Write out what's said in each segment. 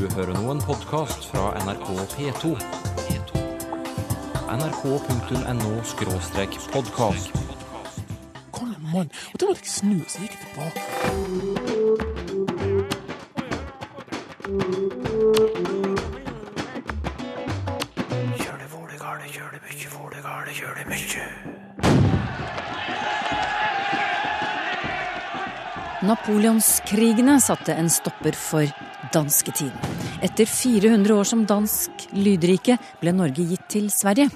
Du hører nå en podkast fra NRK P2. nrk.no-podkast. Kom igjen, mann. Og da måtte jeg snu, så gikk jeg tilbake. Kjør det vålegale, kjør det mykje, vålegale, kjør det mykje. Napoleonskrigene satte en stopper for dansketiden. Etter 400 år som dansk lydrike ble Norge gitt til Sverige.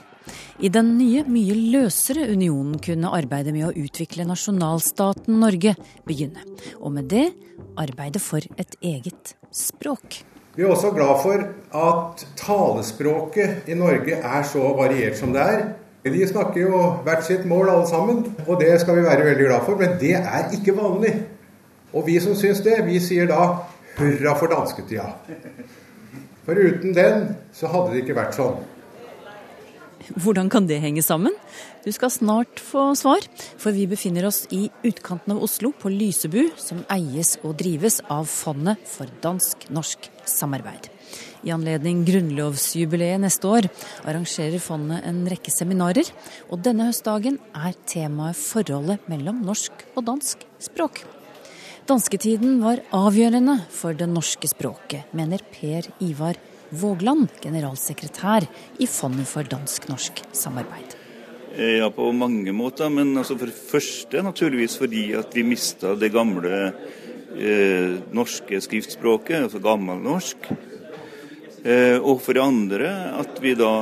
I den nye, mye løsere unionen kunne arbeidet med å utvikle nasjonalstaten Norge begynne. Og med det arbeidet for et eget språk. Vi er også glad for at talespråket i Norge er så variert som det er. De snakker jo hvert sitt mål alle sammen, og det skal vi være veldig glad for. Men det er ikke vanlig. Og vi som syns det, vi sier da hurra for dansketida. For uten den så hadde det ikke vært sånn. Hvordan kan det henge sammen? Du skal snart få svar, for vi befinner oss i utkanten av Oslo, på Lysebu, som eies og drives av Fondet for dansk-norsk samarbeid. I anledning grunnlovsjubileet neste år arrangerer fondet en rekke seminarer, og denne høstdagen er temaet forholdet mellom norsk og dansk språk. Dansketiden var avgjørende for det norske språket, mener Per Ivar Vågland, generalsekretær i Fondet for dansk-norsk samarbeid. Ja, på mange måter. Men altså for det første naturligvis fordi at vi mista det gamle eh, norske skriftspråket, altså gammelnorsk. Eh, og for det andre at vi da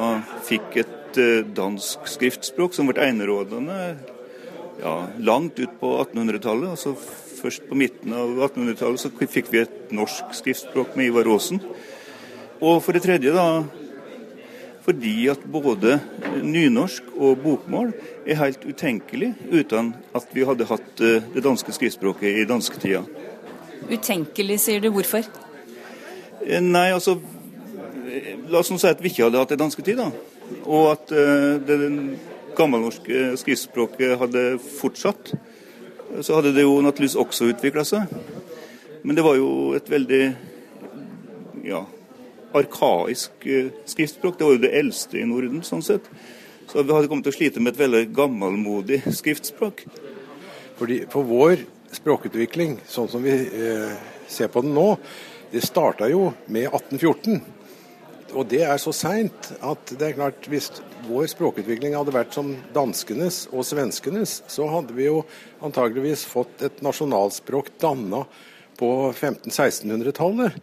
fikk et eh, dansk skriftspråk som ble enerådende ja, langt ut på 1800-tallet. altså Først på midten av 1800-tallet så fikk vi et norsk skriftspråk med Ivar Aasen. Og for det tredje da fordi at både nynorsk og bokmål er helt utenkelig uten at vi hadde hatt eh, det danske skriftspråket i dansketida. Utenkelig, sier du. Hvorfor? Eh, Nei, altså La oss nå si at vi ikke hadde hatt det dansketid, da. Og at eh, det gammelnorske skriftspråket hadde fortsatt. Så hadde det jo naturligvis også utvikla seg. Men det var jo et veldig ja, arkaisk eh, skriftspråk. Det var jo det eldste i Norden, sånn sett. Så vi hadde kommet til å slite med et veldig gammelmodig skriftspråk. Fordi For vår språkutvikling, sånn som vi eh, ser på den nå, det starta jo med 1814. Og det er så seint at det er klart hvis vår språkutvikling hadde vært som danskenes og svenskenes, så hadde vi jo antageligvis fått et nasjonalspråk danna på 1500-1600-tallet.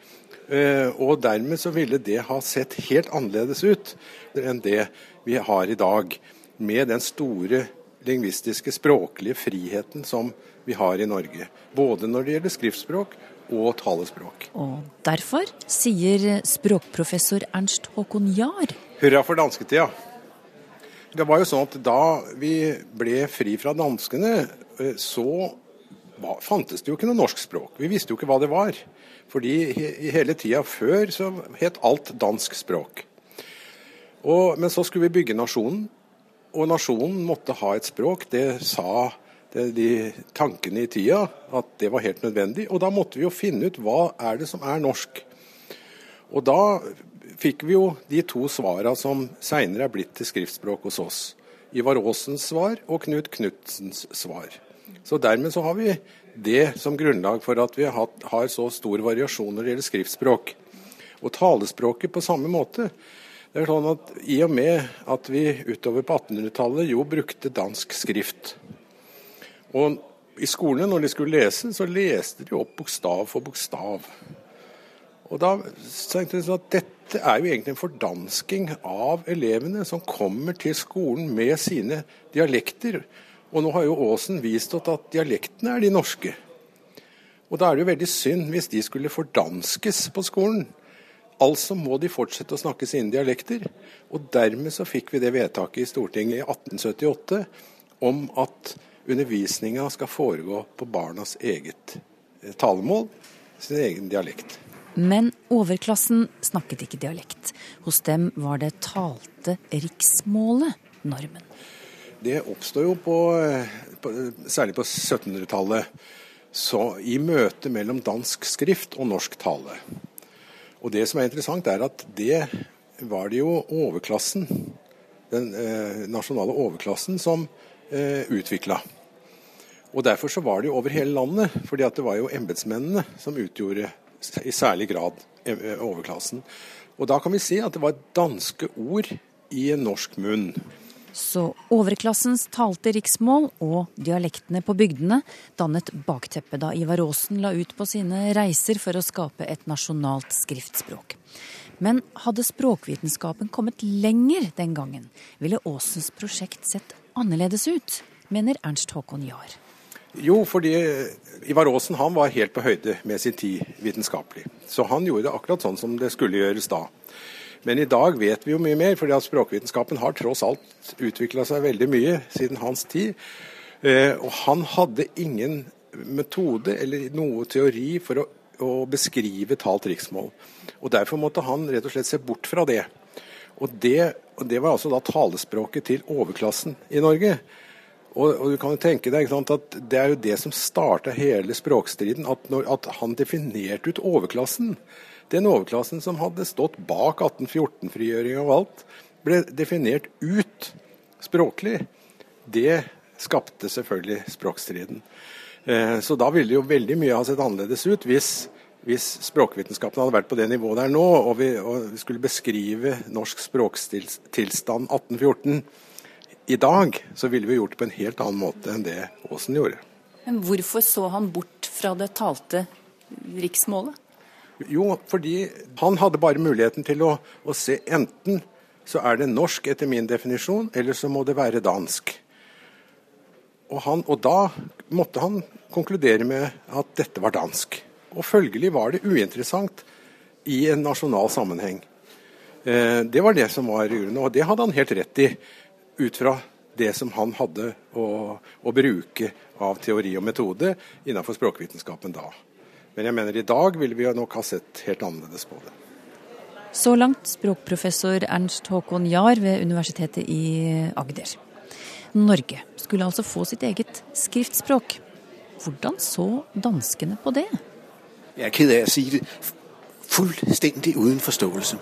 Eh, og dermed så ville det ha sett helt annerledes ut enn det vi har i dag. Med den store lingvistiske, språklige friheten som vi har i Norge. Både når det gjelder skriftspråk og talespråk. Og derfor sier språkprofessor Ernst Håkon Jahr Hurra for dansketida. Det var jo sånn at da vi ble fri fra danskene, eh, så fantes det jo ikke noe norsk språk. Vi visste jo ikke hva det var. Fordi hele tida før så het alt dansk språk. Og, men så skulle vi bygge nasjonen, og nasjonen måtte ha et språk. Det sa de tankene i tida, at det var helt nødvendig. Og da måtte vi jo finne ut hva er det som er norsk. Og da fikk vi jo de to svara som seinere er blitt til skriftspråk hos oss. Ivar Aasens svar og Knut Knutsens svar. Så dermed så har vi det som grunnlag for at vi har, har så stor variasjon når det gjelder skriftspråk. Og talespråket på samme måte. Det er sånn at I og med at vi utover på 1800-tallet jo brukte dansk skrift. Og i skolene når de skulle lese, så leste de opp bokstav for bokstav. Og da tenkte jeg sånn at Dette er jo egentlig en fordansking av elevene som kommer til skolen med sine dialekter. Og nå har jo Aasen vist oss at dialektene er de norske. Og da er det jo veldig synd hvis de skulle fordanskes på skolen. Altså må de fortsette å snakke sine dialekter. Og dermed så fikk vi det vedtaket i Stortinget i 1878 om at undervisninga skal foregå på barnas eget eh, talemål, sin egen dialekt. Men overklassen snakket ikke dialekt. Hos dem var det talte riksmålet normen. Det oppstår jo på, på særlig på 1700-tallet, i møte mellom dansk skrift og norsk tale. Og det som er interessant, er at det var det jo overklassen, den eh, nasjonale overklassen, som eh, utvikla. Og derfor så var det jo over hele landet, fordi at det var jo embetsmennene som utgjorde i særlig grad eh, overklassen. Og da kan vi si at det var danske ord i norsk munn. Så overklassens talte riksmål og dialektene på bygdene dannet bakteppet da Ivar Aasen la ut på sine reiser for å skape et nasjonalt skriftspråk. Men hadde språkvitenskapen kommet lenger den gangen, ville Aasens prosjekt sett annerledes ut, mener Ernst Håkon Jahr. Jo, fordi Ivar Aasen han var helt på høyde med sin tid vitenskapelig. Så han gjorde det akkurat sånn som det skulle gjøres da. Men i dag vet vi jo mye mer, fordi at språkvitenskapen har tross alt utvikla seg veldig mye siden hans tid. Eh, og han hadde ingen metode eller noe teori for å, å beskrive talt riksmål. Og Derfor måtte han rett og slett se bort fra det. Og det, og det var altså da talespråket til overklassen i Norge. Og, og, du kan jo tenke deg at Det er jo det som starta hele språkstriden. At, når, at, han definerte ut overklassen. Den overklassen som hadde stått bak 1814-frigjøringa og alt, ble definert ut språklig. Det skapte selvfølgelig språkstriden. Eh, så da ville jo veldig mye ha sett annerledes ut hvis hvis språkvitenskapen hadde vært på det nivået der nå, og vi, og vi skulle beskrive norsk språkstilstand 1814 i dag, så ville vi gjort det på en helt annen måte enn det Aasen gjorde. Men hvorfor så han bort fra det talte riksmålet? Jo, fordi han hadde bare muligheten til å, å se enten så er det norsk etter min definisjon, eller så må det være dansk. Og, han, og da måtte han konkludere med at dette var dansk. Og følgelig var det uinteressant i en nasjonal sammenheng. Eh, det var det som var grunnen, og det hadde han helt rett i, ut fra det som han hadde å, å bruke av teori og metode innenfor språkvitenskapen da. Men jeg mener i dag ville vi nok ha sett helt annerledes på det. Så langt språkprofessor Ernst Håkon Jahr ved Universitetet i Agder. Norge skulle altså få sitt eget skriftspråk. Hvordan så danskene på det? Jeg er ked av å si det. Fullstendig uten forståelse.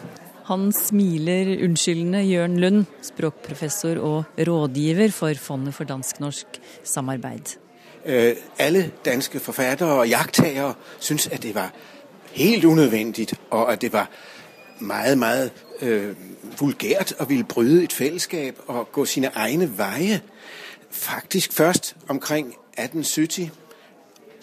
Han smiler unnskyldende, Jørn Lund, språkprofessor og rådgiver for Fondet for dansk-norsk samarbeid. Uh, alle danske forfattere og jakttakere syns at det var helt unødvendig, og at det var meget, meget øh, vulgært å ville bryte et fellesskap og gå sine egne veier. Faktisk først omkring 1870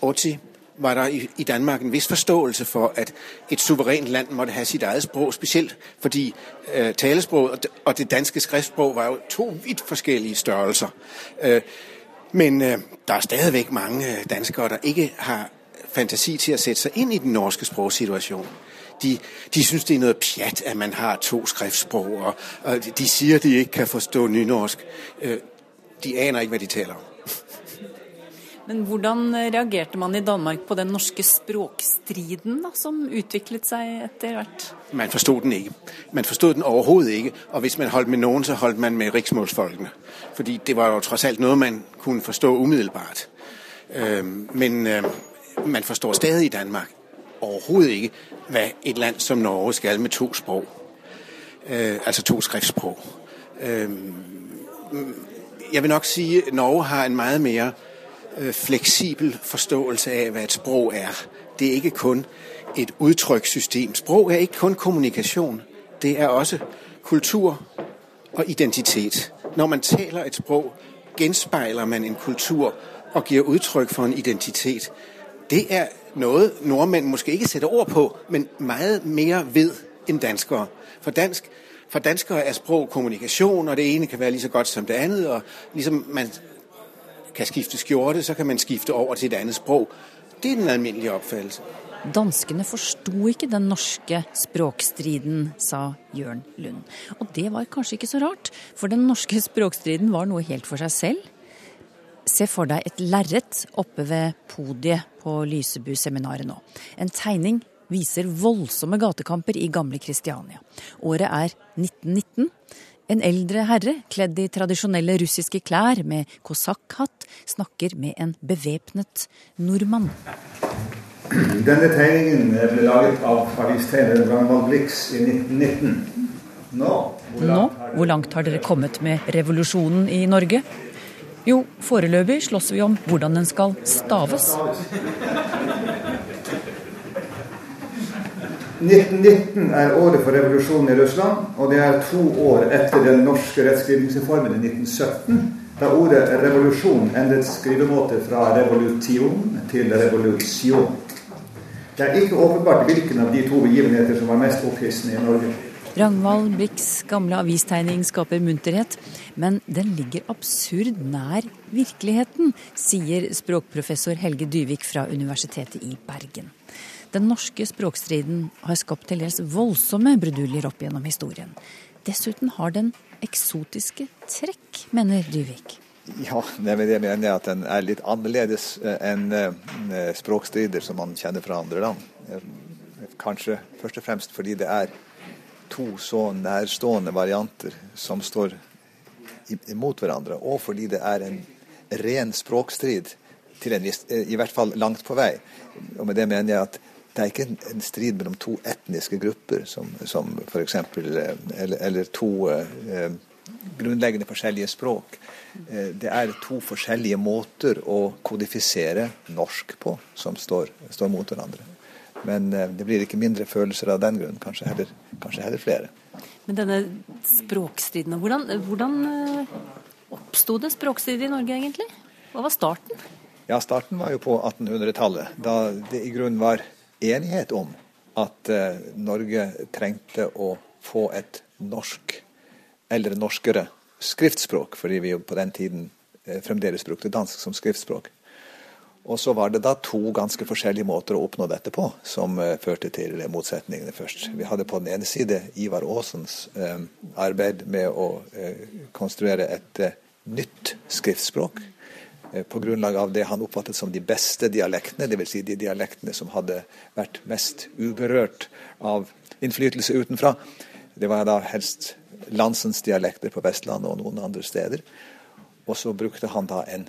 80 var der i, Danmark en vis forståelse for at et suverent land måtte ha sitt eget språk, spesielt fordi eh, talesproget og, og det danske skriftspråket var jo to vidt forskjellige størrelser. Eh, men eh, der er stadigvæk mange øh, danskere der ikke har fantasi til å sette seg inn i den norske språksituasjonen. De, de syns det er noe pjatt at man har to skriftspråk, og, og de sier de ikke kan forstå nynorsk. Øh, de aner ikke hva de taler om. Men hvordan reagerte man i Danmark på den norske språkstriden da, som utviklet seg etter hvert? Man forsto den ikke. Man forstod den overhodet ikke. Og hvis man holdt med noen, så holdt man med riksmålsfolkene. Fordi det var jo tross alt noe man kunne forstå umiddelbart. Men man forstår stadig i Danmark overhodet ikke hva et land som Norge skal med to språk. Altså to skriftspråk. Jeg vil nok si at Norge har en mye mer Øh, fleksibel forståelse av hva et språk er. Det er ikke kun et uttrykssystem. Språk er ikke kun kommunikasjon. Det er også kultur og identitet. Når man taler et språk, gjenspeiler man en kultur og gir uttrykk for en identitet. Det er noe nordmenn måske ikke setter ord på, men mye mer ved enn danskere. For, dansk, for danskere er språk kommunikasjon, og det ene kan være like godt som det andre. og liksom man kan skifte skjorte, så kan man skifte over til et annet språk. Det er den alminnelige oppfattelse. Danskene forsto ikke den norske språkstriden, sa Jørn Lund. Og det var kanskje ikke så rart, for den norske språkstriden var noe helt for seg selv. Se for deg et lerret oppe ved podiet på Lysebu-seminaret nå. En tegning viser voldsomme gatekamper i gamle Kristiania. Året er 1919. En eldre herre kledd i tradisjonelle russiske klær med kosakkhatt snakker med en bevæpnet nordmann. Denne tegningen ble laget av avistegner Ragnvald Blix i 1919. Nå, Nå, hvor langt har dere kommet med revolusjonen i Norge? Jo, foreløpig slåss vi om hvordan den skal staves. 1919 er året for revolusjonen i Russland, og det er to år etter den norske rettskrivningsreformen i 1917, da ordet revolusjon endret skrivemåte fra revolution til revolusjon. Det er ikke åpenbart hvilken av de to begivenheter som var mest opphissende i Norge. Ragnvald Blikks gamle avistegning skaper munterhet, men den ligger absurd nær virkeligheten, sier språkprofessor Helge Dyvik fra Universitetet i Bergen. Den norske språkstriden har skapt til dels voldsomme bruduljer opp gjennom historien. Dessuten har den eksotiske trekk, mener Dyvik. Ja, mener jeg at den er litt annerledes eh, enn eh, språkstrider som man kjenner fra andre land. Eh, kanskje først og fremst fordi det er to så nærstående varianter som står imot hverandre, og fordi det er en ren språkstrid, til en viss, i hvert fall langt på vei. Og med det mener jeg at det er ikke en, strid mellom to etniske grupper, som, som f.eks. Eller, eller to eh, grunnleggende forskjellige språk. Eh, det er to forskjellige måter å kodifisere norsk på som står, står mot hverandre. Men eh, det blir ikke mindre følelser av den grunn, kanskje heller, kanskje heller flere. Men denne språkstriden, hvordan, hvordan eh, oppsto det språkstrid i Norge egentlig? Hva var starten? Ja, Starten var jo på 1800-tallet, da det i grunnen var enighet om at Norge trengte å få et norsk eller norskere skriftspråk, fordi vi jo på den tiden eh, fremdeles brukte dansk som skriftspråk. Og så var det da to ganske forskjellige måter å oppnå dette på, som uh, førte til motsetningene først. Vi hadde på den ene side Ivar Aasens arbeid med å konstruere et nytt skriftspråk. På grunnlag av det han oppfattet som de beste dialektene, dvs. Si de dialektene som hadde vært mest uberørt av innflytelse utenfra. Det var da helst landsens dialekter på Vestlandet og noen andre steder. Og så brukte han da en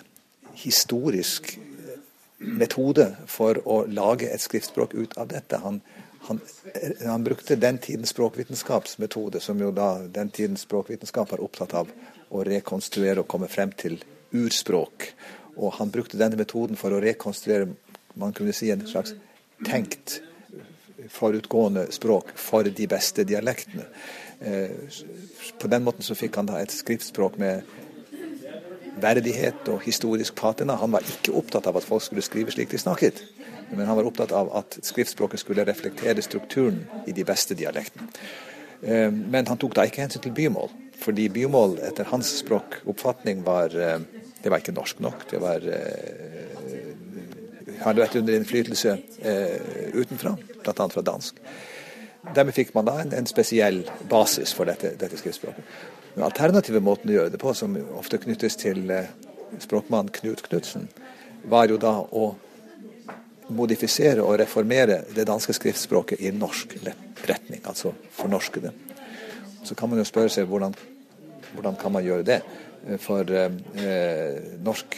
historisk eh, metode for å lage et skriftspråk ut av dette. Han, han, eh, han, brukte den tidens språkvitenskapsmetode, som jo da den tidens språkvitenskap var opptatt av å rekonstruere og komme frem til urspråk. Og han brukte denne metoden for å rekonstruere man kunne si en slags tenkt forutgående språk for de beste dialektene. Eh, på den måten så fikk han da et skriftspråk med verdighet og historisk patina. Han var ikke opptatt av at folk skulle skrive slik de snakket, men han var opptatt av at skriftspråket skulle reflektere strukturen i de beste dialektene. Eh, men han tok da ikke hensyn til bymål, fordi bymål etter hans språkoppfatning var eh, det var ikke norsk nok. Det var hadde vært under innflytelse utenfra, bl.a. fra dansk. Dermed fikk man da en, en spesiell basis for dette, dette, skriftspråket. Den alternative måten å gjøre det på, som ofte knyttes til eh, språkmannen Knut Knutsen, var jo da å modifisere og reformere det danske skriftspråket i norsk retning, altså fornorske det. Så kan man jo spørre seg hvordan, hvordan kan man gjøre det? For eh, norsk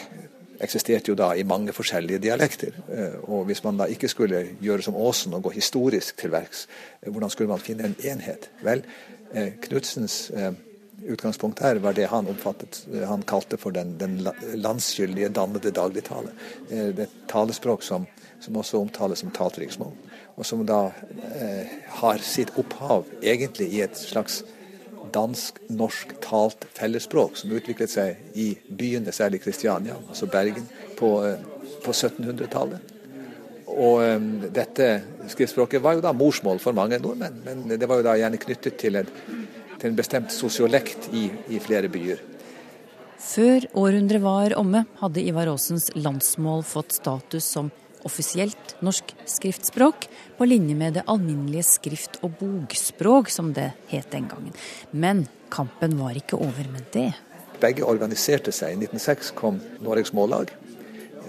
eksisterte jo da i mange forskjellige dialekter. Eh, og hvis man da ikke skulle gjøre som Aasen og gå historisk til verks, eh, hvordan skulle man finne en enhet? Vel, eh, Knudsens utgangspunkt her var det han oppfattet han kalte for den, den landskyldige, dannede dagligtale. Det talespråk som, som også omtales som talt riksmål, og som da eh, har sitt opphav egentlig i et slags dansk-norsk talt fellesspråk som utviklet seg i byene, særlig Kristiania, altså Bergen, på, eh, på 1700-tallet. Og um, dette skriftspråket var jo da morsmål for mange nordmenn, men det var jo da gjerne knyttet til en, til en bestemt sosiolekt i, i flere byer. Før århundret var omme, hadde Ivar Aasens landsmål fått status som offisielt norsk skriftspråk, på linje med det alminnelige skrift- og bokspråk, som det het den gangen. Men kampen var ikke over med det. Begge organiserte seg. I 1906 kom Norges Mållag,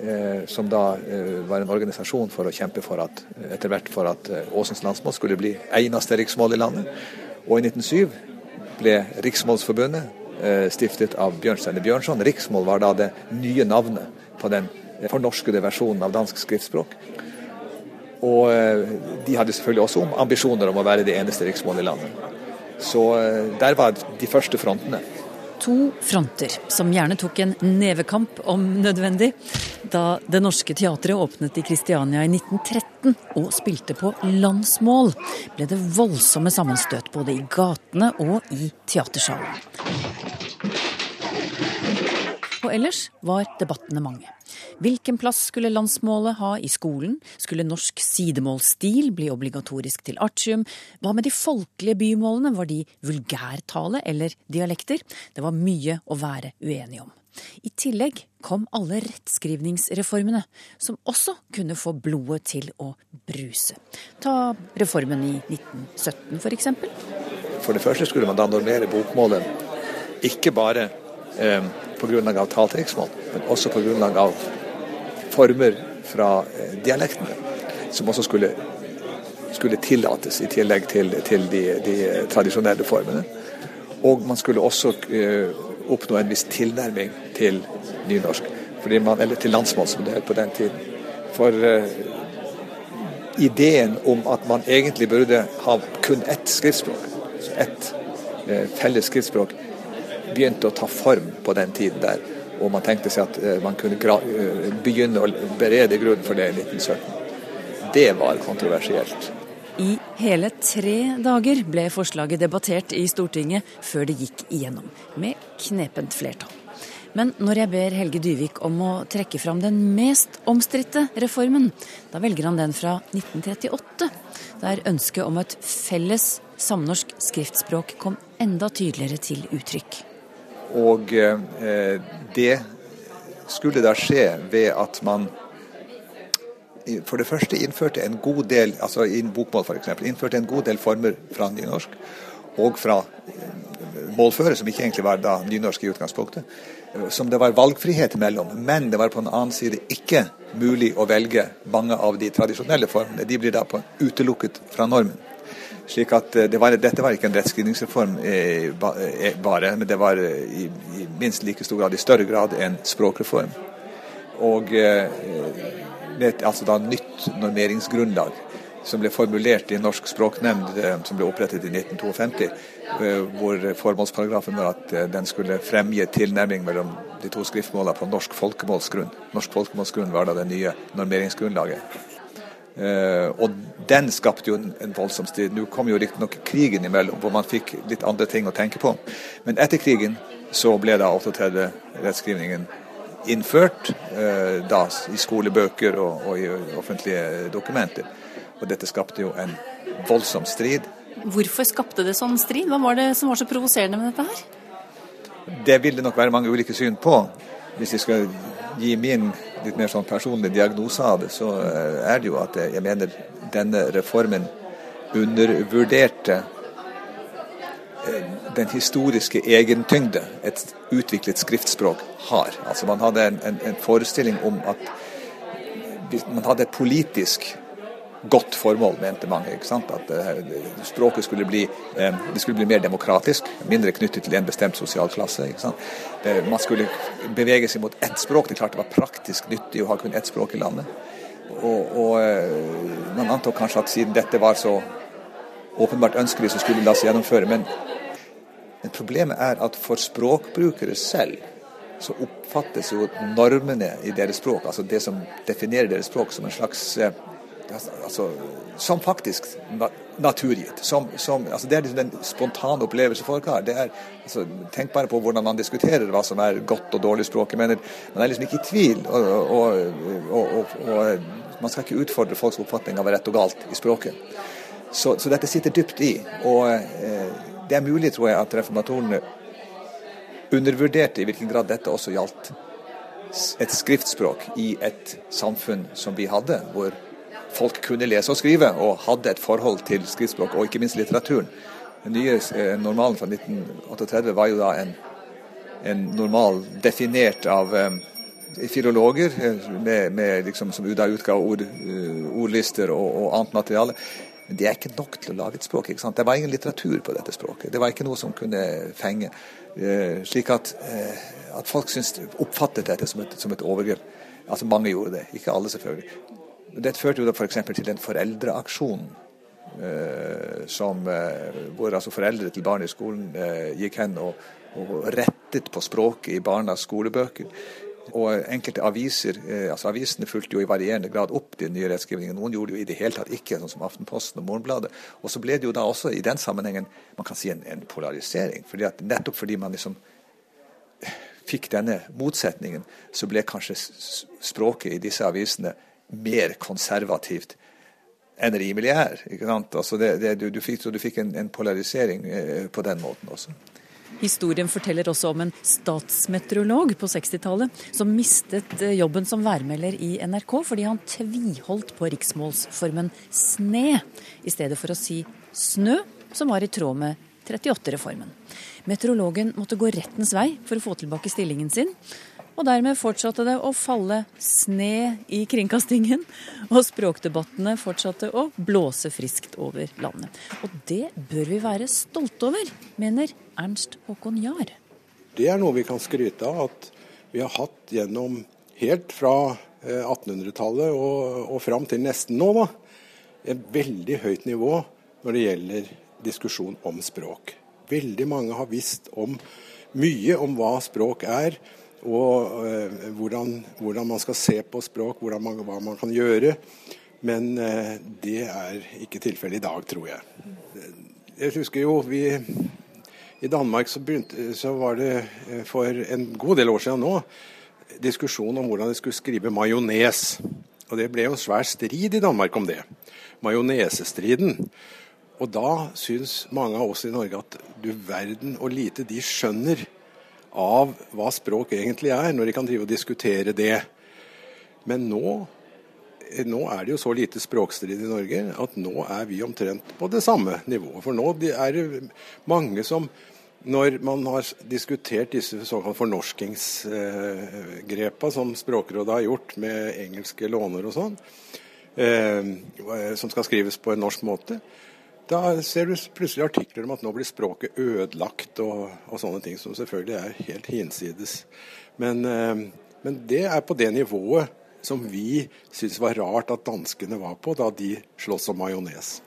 eh, som da eh, var en organisasjon for å kjempe for at, etter hvert for at eh, Åsens landsmål skulle bli eneste riksmål i landet. Og i 1907 ble Riksmålsforbundet eh, stiftet av Bjørnstjerne Bjørnson. Riksmål var da det nye navnet på den fornorskede versjonen av dansk skriftspråk. Og eh, de hadde selvfølgelig også ambisjoner om å være det eneste riksmålet i landet. Så eh, der var de første frontene. To fronter som gjerne tok en nevekamp om nødvendig. Da Det Norske Teatret åpnet i Kristiania i 1913 og spilte på landsmål, ble det voldsomme sammenstøt både i gatene og i teatersalen. Og ellers var debattene mange. Hvilken plass skulle landsmålet ha i skolen? Skulle norsk sidemålsstil bli obligatorisk til artium? Hva med de folkelige bymålene, var de vulgærtale eller dialekter? Det var mye å være uenig om. I tillegg kom alle rettskrivningsreformene, som også kunne få blodet til å bruse. Ta reformen i 1917 f.eks. For det første skulle man da normere bokmålet ikke bare eh, pga. taltriksmål, men også pga. Former fra eh, dialektene, som også skulle, skulle tillates, i tillegg til, til de, de, tradisjonelle formene. Og man skulle også uh, oppnå en viss tilnærming til nynorsk, man, eller til landsmål, som det het på den tiden. For uh, ideen om at man egentlig burde ha kun ett skriftspråk, ett felles skriftspråk, begynte å ta form på den tiden der. Og man tenkte seg at eh, man kunne eh, begynne å berede grunnen for det i 1917. Det var kontroversielt. I hele tre dager ble forslaget debattert i Stortinget før det gikk igjennom, med knepent flertall. Men når jeg ber Helge Dyvik om å trekke fram den mest omstridte reformen, da velger han den fra 1938, der ønsket om et felles samnorsk skriftspråk kom enda tydeligere til uttrykk. Og eh, det skulle da skje ved at man for det første innførte en god del altså i bokmål for eksempel, innførte en god del former fra nynorsk og fra eh, målføre, som ikke egentlig var da nynorsk i utgangspunktet, som det var valgfrihet mellom. Men det var på en annen side ikke mulig å velge mange av de tradisjonelle formene. De blir da utelukket fra normen. Slik at eh, det var, Dette var ikke en rettskrivningsreform eh, eh, bare, men det var i, i, minst like stor grad, i større grad, en språkreform. Og med altså da nytt normeringsgrunnlag som ble formulert i Norsk språknemnd, som ble opprettet i 1952, hvor formålsparagrafen var at den skulle fremge tilnærming mellom de to skriftmålene på norsk folkemålsgrunn. Norsk folkemålsgrunn var da det nye normeringsgrunnlaget. Uh, og den skapte jo en, voldsom strid. Nå kom jo riktignok krigen imellom, hvor man fikk litt andre ting å tenke på. Men etter krigen så ble da 38-rettskrivningen innført, uh, da i skolebøker og, og, i offentlige dokumenter. Og dette skapte jo en voldsom strid. Hvorfor skapte det sånn strid? Hva var det som var så provoserende med dette her? Det vil det nok være mange ulike syn på. Hvis jeg skal gi min litt mer sånn personlig diagnose av det, så eh, er det jo at jeg mener denne reformen undervurderte eh, den historiske egentyngde et utviklet skriftspråk har. Altså Man hadde en, en, en forestilling om at man hadde et politisk godt formål, mente mange. ikke sant? At uh, språket skulle bli, uh, det skulle bli mer demokratisk, mindre knyttet til en bestemt sosial klasse. ikke sant? Det, man skulle bevege seg mot ett språk. Det er klart det var praktisk nyttig å ha kun ett språk i landet. Og, og man antok kanskje at siden dette var så åpenbart ønskelig, så skulle det la seg gjennomføre. Men, men problemet er at for språkbrukere selv så oppfattes jo normene i deres språk, altså det som definerer deres språk, som en slags altså, som faktisk naturgitt. Som, som, altså det er liksom den spontane opplevelse folk har. Er, altså, tenk bare på hvordan man diskuterer hva som er godt og dårlig språk. Mener, Man er liksom ikke i tvil. Og, og, og, man skal ikke utfordre folks oppfatning av rett og galt i språket. Så, så dette sitter dypt i. Og eh, det er mulig, tror jeg, at reformatorene undervurderte i hvilken grad dette også gjaldt et skriftspråk i et samfunn som vi hadde, hvor folk kunne lese og skrive, og hadde et forhold til skriftspråk, og ikke minst litteraturen. Den nye eh, normalen fra 1938 var jo da en, en normal definert av um, filologer, eh, med, med liksom, som da utga ord, ordlister og, og, annet materiale. Men det er ikke nok til å lage et språk. ikke sant? Det var ingen litteratur på dette språket. Det var ikke noe som kunne fenge. Eh, slik at, eh, at folk syns, oppfattet dette som et, som et overgrep. Altså Mange gjorde det, ikke alle selvfølgelig. Det førte jo da f.eks. Til en foreldreaksjon. Eh, som, eh, hvor altså foreldre til barn i skolen eh, gikk hen og, og rettet på språket i barnas skolebøker. Og enkelte aviser, altså Avisene fulgte jo i varierende grad opp de nye rettskrivningene. Noen gjorde det jo i det hele tatt ikke, sånn som Aftenposten og Morgenbladet. Og så ble det jo da også i den sammenhengen man kan si en, en polarisering. fordi at Nettopp fordi man liksom fikk denne motsetningen, så ble kanskje språket i disse avisene mer konservativt enn rimelig er. Altså det, det, du, du, fikk, du fikk en, en polarisering eh, på den måten også. Historien forteller også om en statsmeteorolog på 60-tallet som mistet eh, jobben som værmelder i NRK fordi han tviholdt på riksmålsformen sne i stedet for å si snø, som var i tråd med 38-reformen. Meteorologen måtte gå rettens vei for å få tilbake stillingen sin. Og dermed fortsatte det å falle sne i kringkastingen, og språkdebattene fortsatte å blåse friskt over landet. Og det bør vi være stolte over, mener Ernst Håkon Jahr. Det er noe vi kan skryte av at vi har hatt gjennom helt fra 1800-tallet eh, og, og fram til nesten nå, da, et veldig høyt nivå når det gjelder diskusjon om språk. Veldig mange har visst om mye om hva språk er, og eh, hvordan, hvordan, man skal se på språk, man, hva man kan gjøre. Men eh, det er ikke tilfellet i dag, tror jeg. Jeg husker jo vi I Danmark så, begynte, så var det uh, for en god del år siden nå diskusjon om hvordan de skulle skrive majones. Og det ble jo svær strid i Danmark om det. Majonesestriden. Og da syns mange av oss i Norge at du verden og lite de skjønner av hva språk egentlig er, når de kan drive og diskutere det. Men nå, nå er det jo så lite språkstrid i Norge at nå er vi omtrent på det samme nivået. For nå er det mange som når man har diskutert disse såkalt fornorskingsgrepa som Språkrådet har gjort med engelske låner og sånn, eh, som skal skrives på en norsk måte, da ser du plutselig artikler om at nå blir språket ødelagt og, og sånne ting, som selvfølgelig er helt hinsides. Men, eh, men, det er på det nivået som vi syns var rart at danskene var på da de sloss om majones.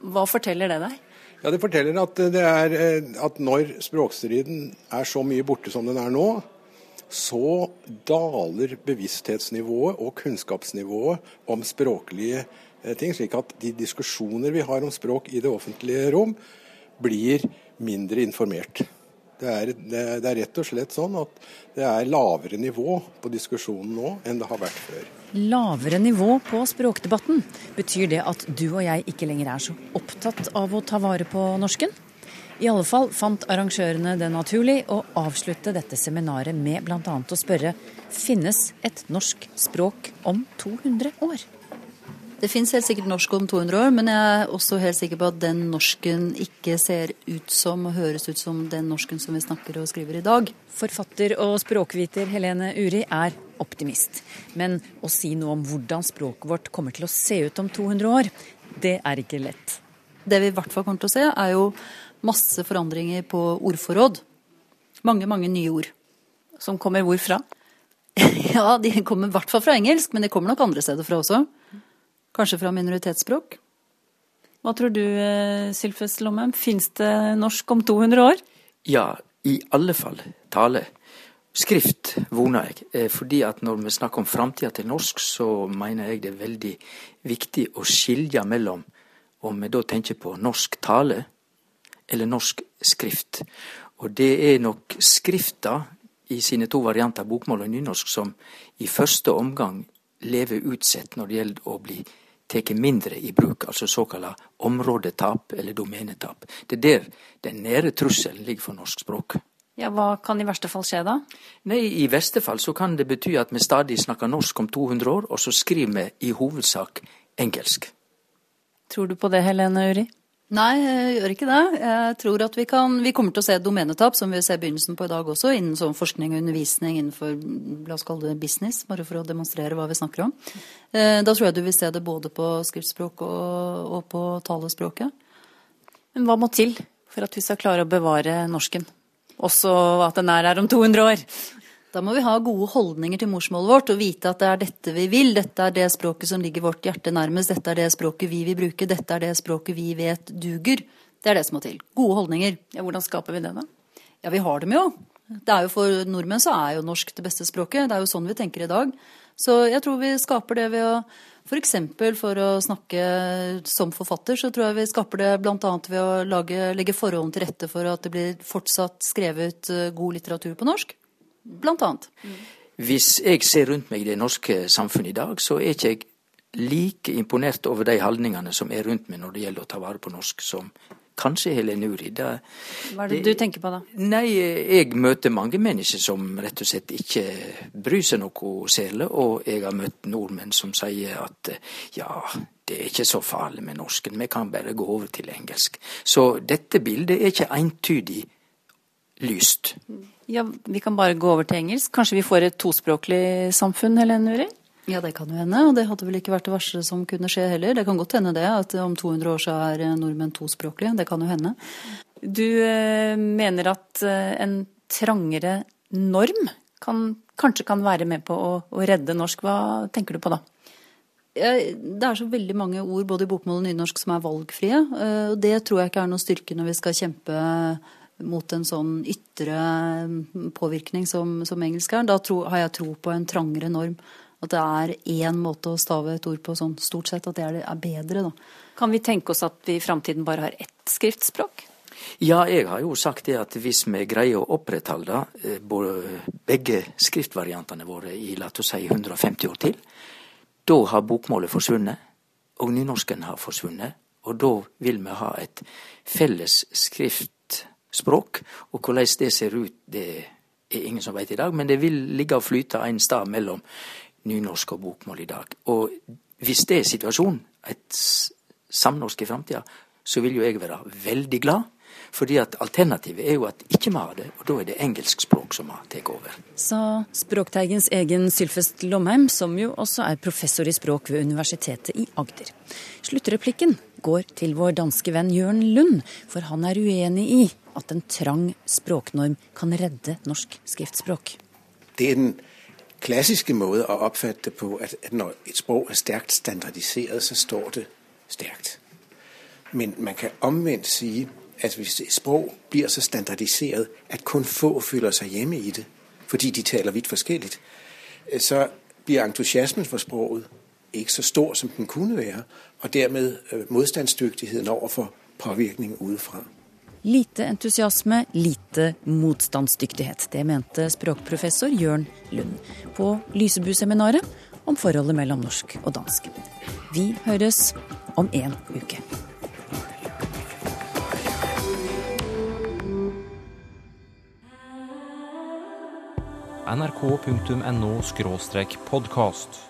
Hva forteller det deg? Ja, Det forteller at, det er, eh, at når språkstriden er så mye borte som den er nå, så daler bevissthetsnivået og kunnskapsnivået om språklige ting, slik at de diskusjoner vi har om språk i det offentlige rom, blir mindre informert. Det er, det, det er, rett og slett sånn at det er lavere nivå på diskusjonen nå enn det har vært før. Lavere nivå på språkdebatten, betyr det at du og jeg ikke lenger er så opptatt av å ta vare på norsken? I alle fall fant arrangørene det naturlig å avslutte dette seminaret med bl.a. å spørre finnes et norsk språk om 200 år? Det fins helt sikkert norsk om 200 år, men jeg er også helt sikker på at den norsken ikke ser ut som og høres ut som den norsken som vi snakker og skriver i dag. Forfatter og språkviter Helene Uri er optimist. Men å si noe om hvordan språket vårt kommer til å se ut om 200 år, det er ikke lett. Det vi i hvert fall kommer til å se, er jo masse forandringer på ordforråd. Mange, mange nye ord. Som kommer hvorfra? ja, de kommer i hvert fall fra engelsk, men de kommer nok andre steder fra også. Kanskje fra minoritetsspråk? Hva tror du, eh, Sylfes Lomheim, fins det norsk om 200 år? Ja, i alle fall tale. Skrift, voner jeg. Eh, fordi at når vi snakker om framtida til norsk, så mener jeg det er veldig viktig å skilje mellom om vi da tenker på norsk tale eller norsk skrift. Og det er nok skrifta i sine to varianter, bokmål og nynorsk, som i første omgang lever utsett når det gjelder å bli tatt mindre i bruk, altså såkalla områdetap eller domenetap. Det er der den nære trusselen ligger for norsk språk. Ja, Hva kan i verste fall skje da? Nei, I verste fall så kan det bety at vi stadig snakker norsk om 200 år, og så skriver vi i hovedsak engelsk. Tror du på det, Helene Uri? Nei, jeg gjør ikke det. Jeg tror at vi, kan, vi kommer til å se domenetap, som vi ser begynnelsen på i dag også, innen sånn forskning og undervisning innenfor la oss kalle det business, bare for å demonstrere hva vi snakker om. Eh, da tror jeg du vil se det både på skriftspråk og, og på talespråket. Men hva må til for at vi skal klare å bevare norsken? Også at den er her om 200 år? Da må vi ha gode holdninger til morsmålet vårt og vite at det er dette vi vil. Dette er det språket som ligger vårt hjerte nærmest. Dette er det språket vi vil bruke. Dette er det språket vi vet duger. Det er det som må til. Gode holdninger. Ja, hvordan skaper vi det, da? Ja, vi har dem jo. Det er jo For nordmenn så er jo norsk det beste språket. Det er jo sånn vi tenker i dag. Så jeg tror vi skaper det ved å F.eks. For, for å snakke som forfatter, så tror jeg vi skaper det bl.a. ved å lage, legge forholdene til rette for at det blir fortsatt skrevet eh, god litteratur på norsk. Blant annet. Hvis jeg ser rundt meg i det norske samfunnet i dag, så er ikke jeg like imponert over de holdningene som er rundt meg når det gjelder å ta vare på norsk, som kanskje Helen Uri. Hva er det, det, du tenker på da? Nei, jeg møter mange mennesker som rett og slett ikke bryr seg noe særlig. Og jeg har møtt nordmenn som sier at ja, det er ikke så farlig med norsken, vi kan bare gå over til engelsk. Så dette bildet er ikke entydig lyst. Ja, Vi kan bare gå over til engelsk. Kanskje vi får et tospråklig samfunn, Helene Uri? Ja, det kan jo hende. Og det hadde vel ikke vært det verste som kunne skje heller. Det kan godt hende det, at om 200 år så er nordmenn tospråklige. Det kan jo hende. Du eh, mener at eh, en trangere norm kan, kanskje kan være med på å, å, redde norsk. Hva tenker du på da? Det er så veldig mange ord både i bokmål og nynorsk som er valgfrie. Eh, og det tror jeg ikke er noe styrke når vi skal kjempe mot en sånn ytre påvirkning som, som engelsk er. Da tro, har jeg tro på en trangere norm. At det er én måte å stave et ord på sånn stort sett, at det er, er bedre, da. Kan vi tenke oss at vi i framtiden bare har ett skriftspråk? Ja, jeg har jo sagt det at hvis vi greier å opprettholde eh, begge skriftvariantene våre i la oss si 150 år til, da har bokmålet forsvunnet, og nynorsken har forsvunnet. Og da vil vi ha et felles skriftspråk. Og hvordan det ser ut, det er ingen som vet i dag, men det vil ligge og flyte en stad mellom nynorsk og bokmål i dag. Og hvis det er situasjonen, et samnorsk i framtida, så vil jo jeg være veldig glad. Fordi at alternativet er jo at ikke vi har det, og da er det engelsk språk som har tatt over. Sa Språkteigens egen Sylfest Lomheim, som jo også er professor i språk ved Universitetet i Agder. Sluttreplikken går til vår danske venn Jørn Lund, for han er uenig i at en trang språknorm kan redde norsk skriftspråk. Det er den klassiske måten å oppfatte det på, at, når et språk er sterkt standardiseret, så står det sterkt. Men man kan omvendt si at hvis et språk blir så standardiseret at kun få føler seg hjemme i det, fordi de taler vidt forskjellig, så blir entusiasmen for språket ikke så stor som den kunne være, og dermed øh, motstandsdyktigheten overfor påvirkning udefra. Lite entusiasme, lite motstandsdyktighet. Det mente språkprofessor Jørn Lund på Lysebu-seminaret om forholdet mellom norsk og dansk. Vi høres om en uke. nrk.no podkast.